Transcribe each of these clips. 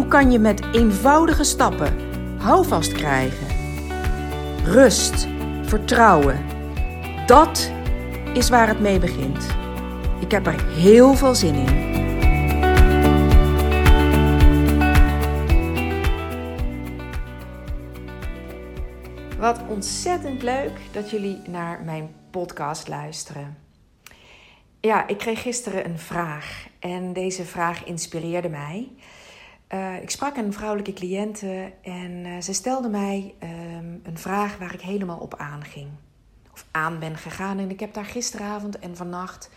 Hoe kan je met eenvoudige stappen houvast krijgen? Rust, vertrouwen. Dat is waar het mee begint. Ik heb er heel veel zin in. Wat ontzettend leuk dat jullie naar mijn podcast luisteren. Ja, ik kreeg gisteren een vraag en deze vraag inspireerde mij. Uh, ik sprak een vrouwelijke cliënte en uh, ze stelde mij um, een vraag waar ik helemaal op aanging. Of aan ben gegaan. En ik heb daar gisteravond en vannacht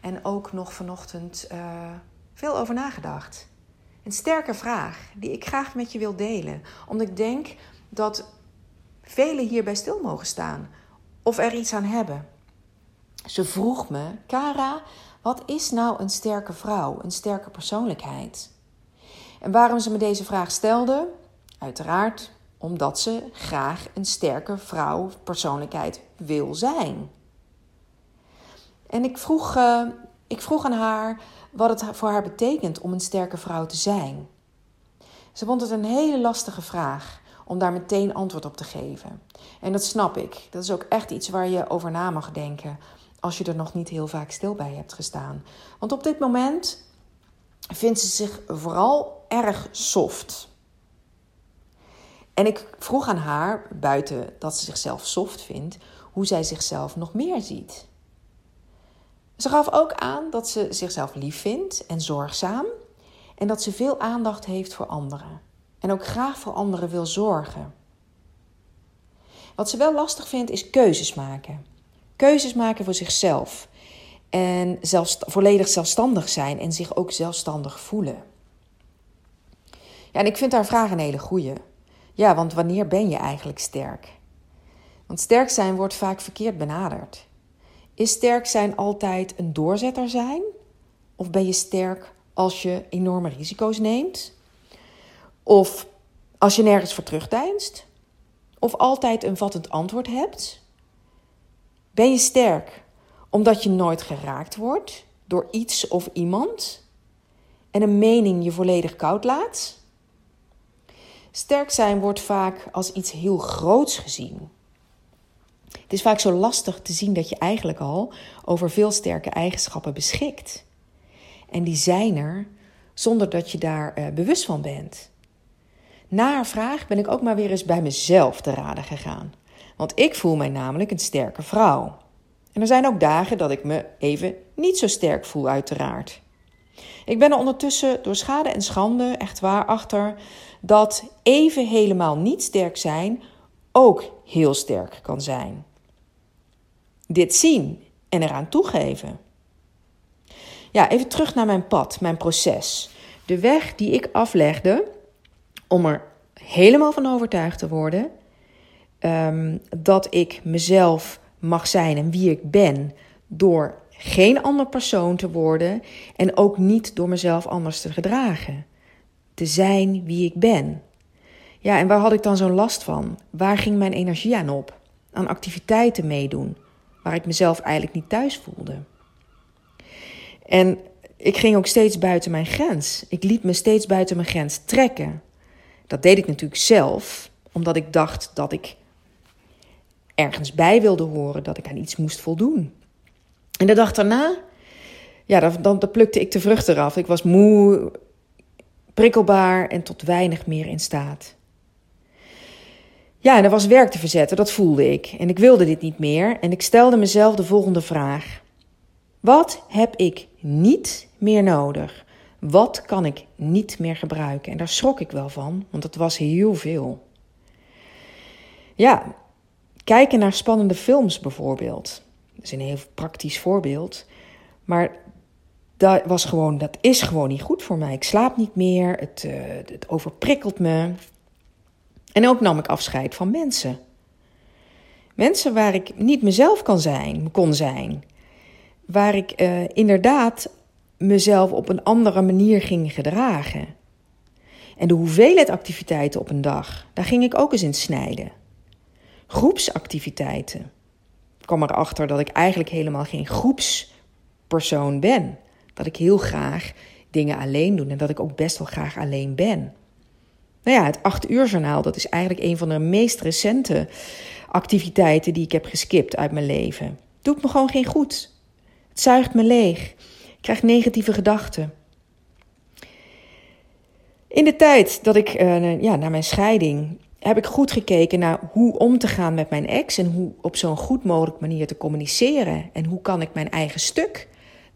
en ook nog vanochtend uh, veel over nagedacht. Een sterke vraag die ik graag met je wil delen. Omdat ik denk dat velen hierbij stil mogen staan. Of er iets aan hebben. Ze vroeg me, Kara, wat is nou een sterke vrouw, een sterke persoonlijkheid? En waarom ze me deze vraag stelde? Uiteraard omdat ze graag een sterke vrouw, persoonlijkheid wil zijn. En ik vroeg, uh, ik vroeg aan haar wat het voor haar betekent om een sterke vrouw te zijn. Ze vond het een hele lastige vraag om daar meteen antwoord op te geven. En dat snap ik. Dat is ook echt iets waar je over na mag denken als je er nog niet heel vaak stil bij hebt gestaan. Want op dit moment vindt ze zich vooral erg soft. En ik vroeg aan haar, buiten dat ze zichzelf soft vindt, hoe zij zichzelf nog meer ziet. Ze gaf ook aan dat ze zichzelf lief vindt en zorgzaam en dat ze veel aandacht heeft voor anderen en ook graag voor anderen wil zorgen. Wat ze wel lastig vindt is keuzes maken. Keuzes maken voor zichzelf en zelfs, volledig zelfstandig zijn en zich ook zelfstandig voelen. Ja, en ik vind haar vraag een hele goeie. Ja, want wanneer ben je eigenlijk sterk? Want sterk zijn wordt vaak verkeerd benaderd. Is sterk zijn altijd een doorzetter zijn? Of ben je sterk als je enorme risico's neemt? Of als je nergens voor terugdeinst? Of altijd een vattend antwoord hebt? Ben je sterk omdat je nooit geraakt wordt door iets of iemand en een mening je volledig koud laat? Sterk zijn wordt vaak als iets heel groots gezien. Het is vaak zo lastig te zien dat je eigenlijk al over veel sterke eigenschappen beschikt. En die zijn er zonder dat je daar uh, bewust van bent. Na haar vraag ben ik ook maar weer eens bij mezelf te raden gegaan. Want ik voel mij namelijk een sterke vrouw. En er zijn ook dagen dat ik me even niet zo sterk voel, uiteraard. Ik ben er ondertussen door schade en schande echt waar achter dat even helemaal niet sterk zijn ook heel sterk kan zijn. Dit zien en eraan toegeven. Ja, even terug naar mijn pad, mijn proces. De weg die ik aflegde om er helemaal van overtuigd te worden um, dat ik mezelf mag zijn en wie ik ben door geen ander persoon te worden en ook niet door mezelf anders te gedragen. Te zijn wie ik ben. Ja, en waar had ik dan zo'n last van? Waar ging mijn energie aan op? Aan activiteiten meedoen, waar ik mezelf eigenlijk niet thuis voelde. En ik ging ook steeds buiten mijn grens. Ik liet me steeds buiten mijn grens trekken. Dat deed ik natuurlijk zelf, omdat ik dacht dat ik ergens bij wilde horen, dat ik aan iets moest voldoen. En de dag daarna, ja, dan, dan, plukte ik de vrucht eraf. Ik was moe, prikkelbaar en tot weinig meer in staat. Ja, en er was werk te verzetten, dat voelde ik. En ik wilde dit niet meer en ik stelde mezelf de volgende vraag. Wat heb ik niet meer nodig? Wat kan ik niet meer gebruiken? En daar schrok ik wel van, want het was heel veel. Ja, kijken naar spannende films bijvoorbeeld. Dat is een heel praktisch voorbeeld. Maar dat, was gewoon, dat is gewoon niet goed voor mij. Ik slaap niet meer, het, uh, het overprikkelt me. En ook nam ik afscheid van mensen. Mensen waar ik niet mezelf kan zijn, kon zijn. Waar ik uh, inderdaad mezelf op een andere manier ging gedragen. En de hoeveelheid activiteiten op een dag, daar ging ik ook eens in snijden. Groepsactiviteiten. Ik kwam erachter dat ik eigenlijk helemaal geen groepspersoon ben. Dat ik heel graag dingen alleen doe en dat ik ook best wel graag alleen ben. Nou ja, het acht uur journaal, dat is eigenlijk een van de meest recente activiteiten die ik heb geskipt uit mijn leven. Doet me gewoon geen goed. Het zuigt me leeg. Ik krijg negatieve gedachten. In de tijd dat ik uh, ja, na mijn scheiding heb ik goed gekeken naar hoe om te gaan met mijn ex en hoe op zo'n goed mogelijk manier te communiceren en hoe kan ik mijn eigen stuk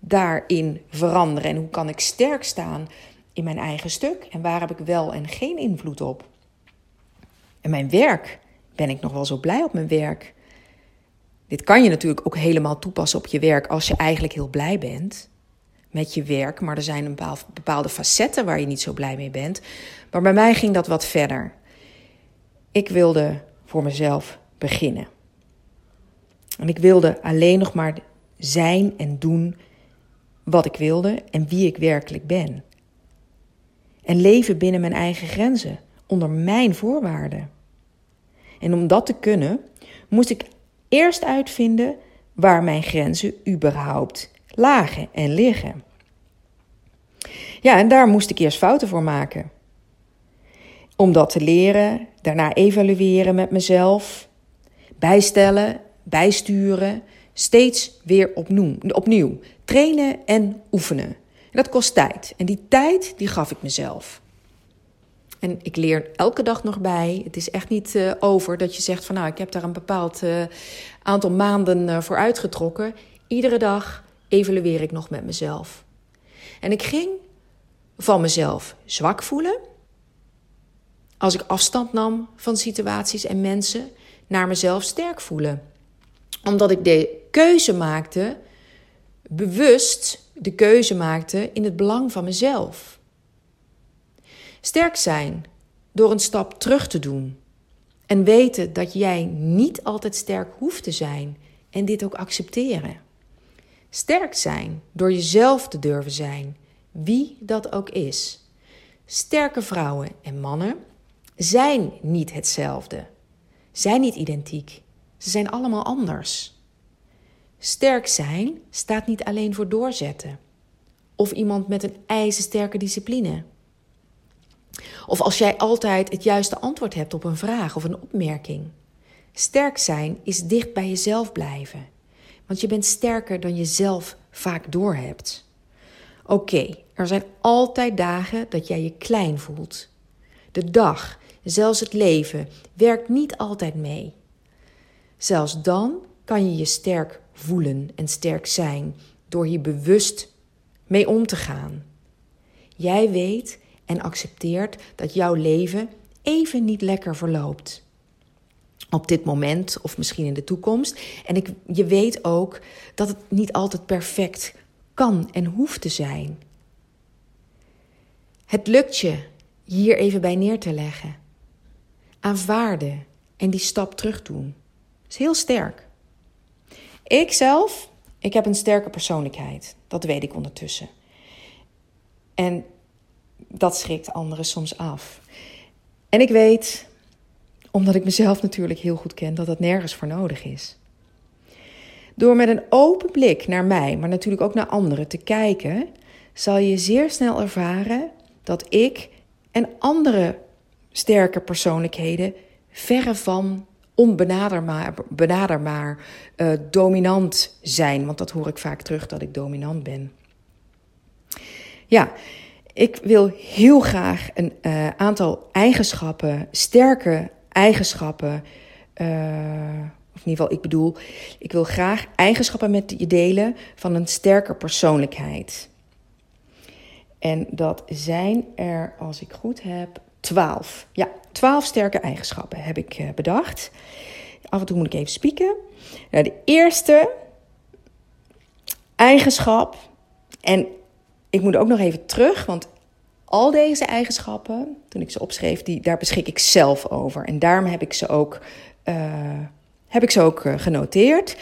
daarin veranderen en hoe kan ik sterk staan in mijn eigen stuk en waar heb ik wel en geen invloed op. En mijn werk, ben ik nog wel zo blij op mijn werk. Dit kan je natuurlijk ook helemaal toepassen op je werk als je eigenlijk heel blij bent met je werk, maar er zijn een bepaalde facetten waar je niet zo blij mee bent. Maar bij mij ging dat wat verder. Ik wilde voor mezelf beginnen. En ik wilde alleen nog maar zijn en doen wat ik wilde en wie ik werkelijk ben. En leven binnen mijn eigen grenzen, onder mijn voorwaarden. En om dat te kunnen, moest ik eerst uitvinden waar mijn grenzen überhaupt lagen en liggen. Ja, en daar moest ik eerst fouten voor maken. Om dat te leren, daarna evalueren met mezelf, bijstellen, bijsturen, steeds weer opnieuw, opnieuw trainen en oefenen. En dat kost tijd. En die tijd, die gaf ik mezelf. En ik leer elke dag nog bij. Het is echt niet uh, over dat je zegt van nou, ik heb daar een bepaald uh, aantal maanden uh, voor uitgetrokken. Iedere dag evalueer ik nog met mezelf. En ik ging van mezelf zwak voelen. Als ik afstand nam van situaties en mensen, naar mezelf sterk voelen. Omdat ik de keuze maakte, bewust de keuze maakte in het belang van mezelf. Sterk zijn door een stap terug te doen. En weten dat jij niet altijd sterk hoeft te zijn en dit ook accepteren. Sterk zijn door jezelf te durven zijn wie dat ook is. Sterke vrouwen en mannen zijn niet hetzelfde, zijn niet identiek. Ze zijn allemaal anders. Sterk zijn staat niet alleen voor doorzetten of iemand met een ijzersterke discipline. Of als jij altijd het juiste antwoord hebt op een vraag of een opmerking. Sterk zijn is dicht bij jezelf blijven, want je bent sterker dan je zelf vaak doorhebt. Oké, er zijn altijd dagen dat jij je klein voelt. De dag, zelfs het leven, werkt niet altijd mee. Zelfs dan kan je je sterk voelen en sterk zijn door hier bewust mee om te gaan. Jij weet en accepteert dat jouw leven even niet lekker verloopt. Op dit moment of misschien in de toekomst. En ik, je weet ook dat het niet altijd perfect kan en hoeft te zijn. Het lukt je hier even bij neer te leggen. Aanvaarden en die stap terug doen. Is heel sterk. Ik zelf, ik heb een sterke persoonlijkheid. Dat weet ik ondertussen. En dat schrikt anderen soms af. En ik weet, omdat ik mezelf natuurlijk heel goed ken, dat dat nergens voor nodig is. Door met een open blik naar mij, maar natuurlijk ook naar anderen te kijken, zal je zeer snel ervaren dat ik en andere sterke persoonlijkheden verre van onbenaderbaar benaderbaar, uh, dominant zijn. Want dat hoor ik vaak terug dat ik dominant ben. Ja, ik wil heel graag een uh, aantal eigenschappen, sterke eigenschappen. Uh, of in ieder geval, ik bedoel, ik wil graag eigenschappen met je delen van een sterke persoonlijkheid. En dat zijn er, als ik goed heb, twaalf. Ja, twaalf sterke eigenschappen heb ik uh, bedacht. Af en toe moet ik even spieken. Nou, de eerste eigenschap, en ik moet ook nog even terug, want al deze eigenschappen, toen ik ze opschreef, die, daar beschik ik zelf over. En daarom heb ik ze ook, uh, heb ik ze ook uh, genoteerd.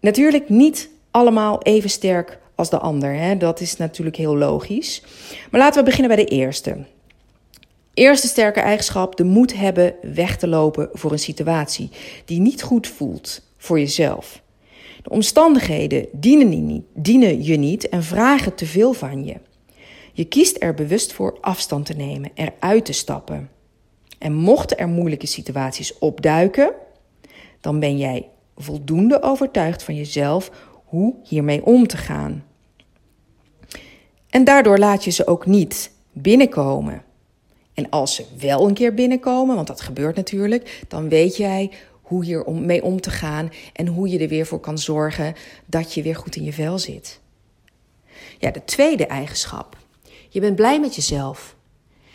Natuurlijk niet allemaal even sterk als de ander. Hè? Dat is natuurlijk heel logisch. Maar laten we beginnen bij de eerste. Eerste sterke eigenschap: de moed hebben weg te lopen voor een situatie die niet goed voelt voor jezelf. De omstandigheden dienen, je niet en vragen te veel van je. Je kiest er bewust voor afstand te nemen, eruit te stappen. En mochten er moeilijke situaties opduiken, dan ben jij voldoende overtuigd van jezelf hoe hiermee om te gaan. En daardoor laat je ze ook niet binnenkomen. En als ze wel een keer binnenkomen, want dat gebeurt natuurlijk, dan weet jij hoe hier om, mee om te gaan en hoe je er weer voor kan zorgen dat je weer goed in je vel zit. Ja, de tweede eigenschap. Je bent blij met jezelf.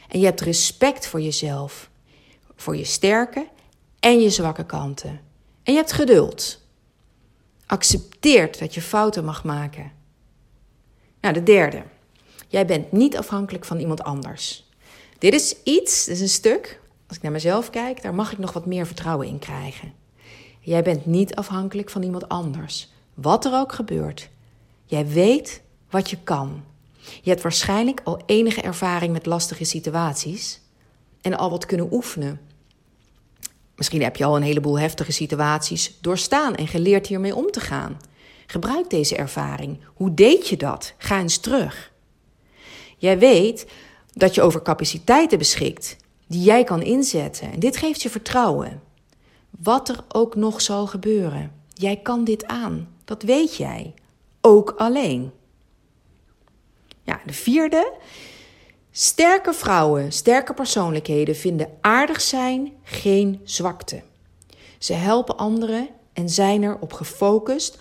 En je hebt respect voor jezelf, voor je sterke en je zwakke kanten. En je hebt geduld. Accepteert dat je fouten mag maken. Nou, de derde. Jij bent niet afhankelijk van iemand anders. Dit is iets, dit is een stuk, als ik naar mezelf kijk, daar mag ik nog wat meer vertrouwen in krijgen. Jij bent niet afhankelijk van iemand anders. Wat er ook gebeurt. Jij weet wat je kan. Je hebt waarschijnlijk al enige ervaring met lastige situaties en al wat kunnen oefenen. Misschien heb je al een heleboel heftige situaties doorstaan en geleerd hiermee om te gaan. Gebruik deze ervaring. Hoe deed je dat? Ga eens terug. Jij weet dat je over capaciteiten beschikt die jij kan inzetten. En dit geeft je vertrouwen. Wat er ook nog zal gebeuren, jij kan dit aan. Dat weet jij. Ook alleen. Ja, de vierde. Sterke vrouwen, sterke persoonlijkheden vinden aardig zijn geen zwakte. Ze helpen anderen en zijn erop gefocust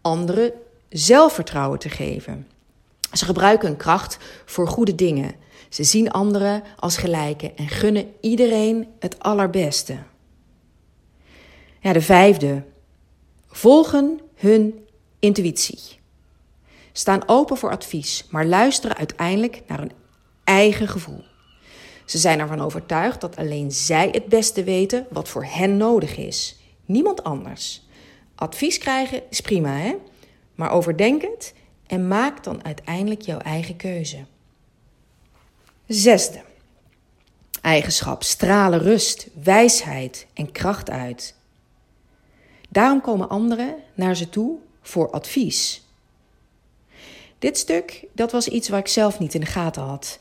anderen zelfvertrouwen te geven. Ze gebruiken hun kracht voor goede dingen. Ze zien anderen als gelijken en gunnen iedereen het allerbeste. Ja, de vijfde. Volgen hun intuïtie. Staan open voor advies, maar luisteren uiteindelijk naar hun eigen gevoel. Ze zijn ervan overtuigd dat alleen zij het beste weten wat voor hen nodig is. Niemand anders. Advies krijgen is prima, hè? Maar overdenk het en maak dan uiteindelijk jouw eigen keuze. Zesde. Eigenschap stralen rust, wijsheid en kracht uit. Daarom komen anderen naar ze toe voor advies. Dit stuk, dat was iets waar ik zelf niet in de gaten had.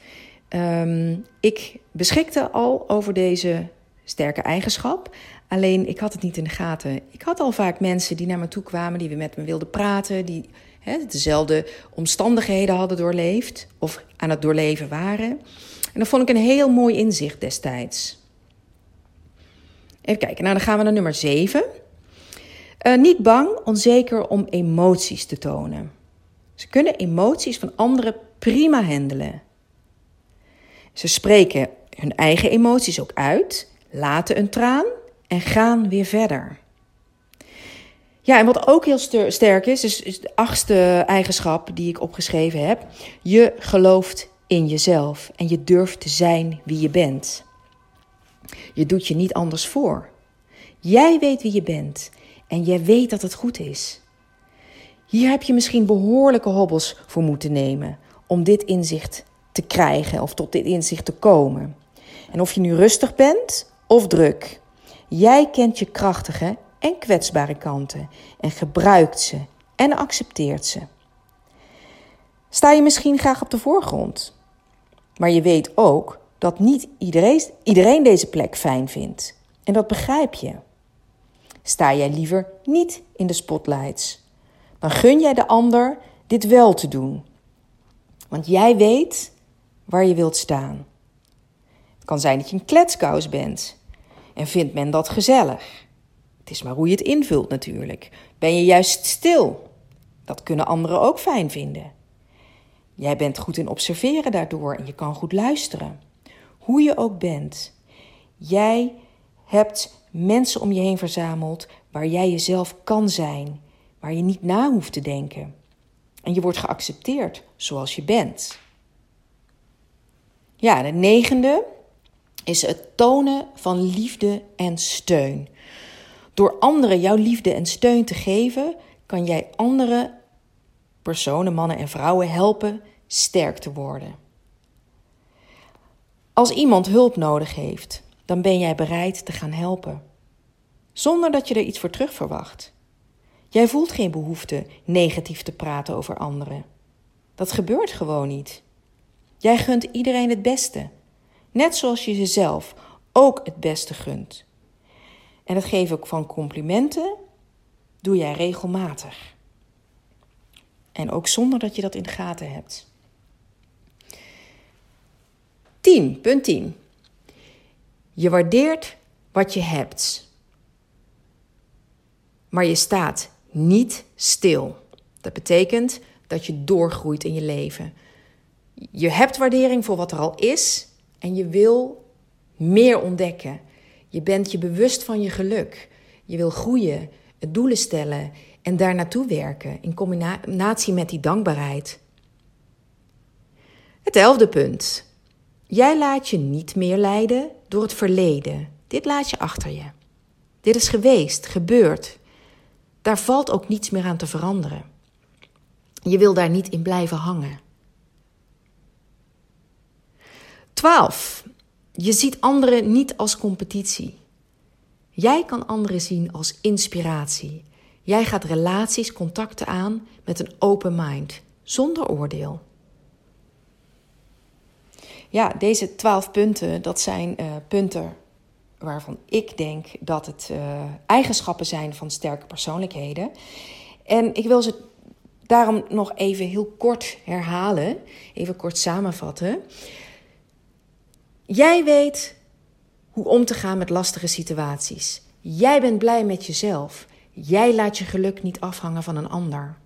Ehm, ik beschikte al over deze sterke eigenschap, alleen ik had het niet in de gaten. Ik had al vaak mensen die naar me toe kwamen, die met me wilden praten, die dezelfde omstandigheden hadden doorleefd of aan het doorleven waren. En dat vond ik een heel mooi inzicht destijds. Even kijken, nou dan gaan we naar nummer 7. Uh, eh, niet bang, onzeker om emoties te tonen. Ze kunnen emoties van anderen prima handelen. Ze spreken hun eigen emoties ook uit, laten een traan en gaan weer verder. Ja, en wat ook heel sterk is, is, de achtste eigenschap die ik opgeschreven heb. Je gelooft in jezelf en je durft te zijn wie je bent. Je doet je niet anders voor. Jij weet wie je bent en jij weet dat het goed is. Hier heb je misschien behoorlijke hobbels voor moeten nemen om dit inzicht te krijgen of tot dit inzicht te komen. En of je nu rustig bent of druk, jij kent je krachtige en kwetsbare kanten en gebruikt ze en accepteert ze. Sta je misschien graag op de voorgrond, maar je weet ook dat niet iedereen, iedereen deze plek fijn vindt. En dat begrijp je. Sta jij liever niet in de spotlights, dan gun jij de ander dit wel te doen. Want jij weet waar je wilt staan. Het kan zijn dat je een kletskous bent en vindt men dat gezellig. Het is maar hoe je het invult natuurlijk. Ben je juist stil? Dat kunnen anderen ook fijn vinden. Jij bent goed in observeren daardoor en je kan goed luisteren. Hoe je ook bent. Jij hebt mensen om je heen verzameld waar jij jezelf kan zijn, waar je niet na hoeft te denken. En je wordt geaccepteerd zoals je bent. Ja, de negende is het tonen van liefde en steun. Door anderen jouw liefde en steun te geven, kan jij andere personen, mannen en vrouwen helpen sterk te worden. Als iemand hulp nodig heeft, dan ben jij bereid te gaan helpen, zonder dat je er iets voor terug verwacht. Jij voelt geen behoefte negatief te praten over anderen. Dat gebeurt gewoon niet. Jij gunt iedereen het beste, net zoals je jezelf ook het beste gunt. En het geven van complimenten doe jij regelmatig. En ook zonder dat je dat in de gaten hebt. 10. Punt 10. Je waardeert wat je hebt. Maar je staat niet stil. Dat betekent dat je doorgroeit in je leven. Je hebt waardering voor wat er al is en je wil meer ontdekken. Je bent je bewust van je geluk. Je wil groeien, doelen stellen en daar naartoe werken in combinatie met die dankbaarheid. Het elfde punt. Jij laat je niet meer leiden door het verleden. Dit laat je achter je. Dit is geweest, gebeurd. Daar valt ook niets meer aan te veranderen. Je wil daar niet in blijven hangen. 12. Je ziet anderen niet als competitie. Jij kan anderen zien als inspiratie. Jij gaat relaties, contacten aan met een open mind, zonder oordeel. Ja, deze twaalf punten, dat zijn uh, punten waarvan ik denk dat het uh, eigenschappen zijn van sterke persoonlijkheden. En ik wil ze daarom nog even heel kort herhalen, even kort samenvatten. Jij weet hoe om te gaan met lastige situaties. Jij bent blij met jezelf. Jij laat je geluk niet afhangen van een ander.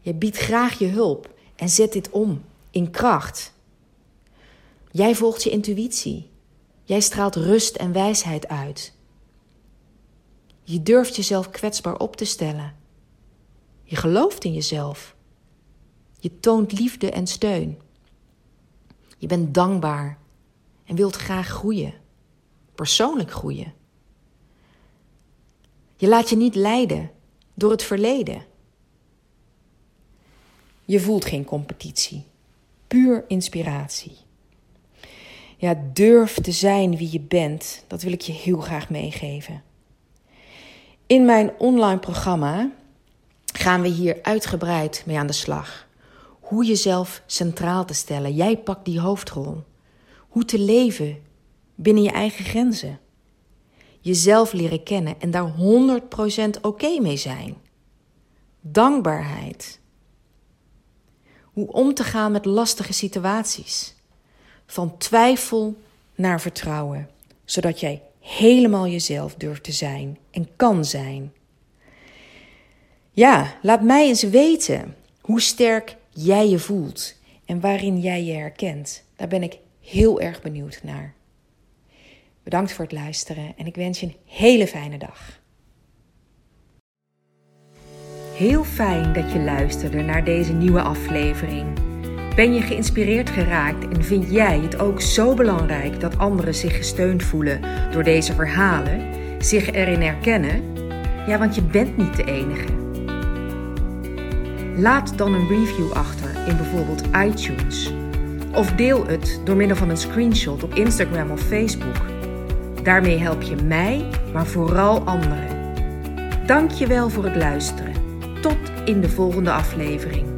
Je biedt graag je hulp en zet dit om in kracht. Jij volgt je intuïtie. Jij straalt rust en wijsheid uit. Je durft jezelf kwetsbaar op te stellen. Je gelooft in jezelf. Je toont liefde en steun. Je bent dankbaar en wilt graag groeien, persoonlijk groeien. Je laat je niet leiden door het verleden. Je voelt geen competitie, puur inspiratie. Ja, durf te zijn wie je bent, dat wil ik je heel graag meegeven. In mijn online programma gaan we hier uitgebreid mee aan de slag. Hoe jezelf centraal te stellen. Jij pakt die hoofdrol. Hoe te leven binnen je eigen grenzen. Jezelf leren kennen en daar 100% oké mee zijn. Dankbaarheid. Hoe om te gaan met lastige situaties. Van twijfel naar vertrouwen, zodat jij helemaal jezelf durft te zijn en kan zijn. Ja, laat mij eens weten hoe sterk jij je voelt en waarin jij je herkent. Daar ben ik heel erg benieuwd naar. Bedankt voor het luisteren en ik wens je een hele fijne dag. Heel fijn dat je luisterde naar deze nieuwe aflevering. Ben je geïnspireerd geraakt en vind jij het ook zo belangrijk dat anderen zich gesteund voelen door deze verhalen, zich erin herkennen? Ja, want je bent niet de enige. Laat dan een review achter in bijvoorbeeld iTunes of deel het door middel van een screenshot op Instagram of Facebook. Daarmee help je mij, maar vooral anderen. Dank je wel voor het luisteren. Tot in de volgende aflevering.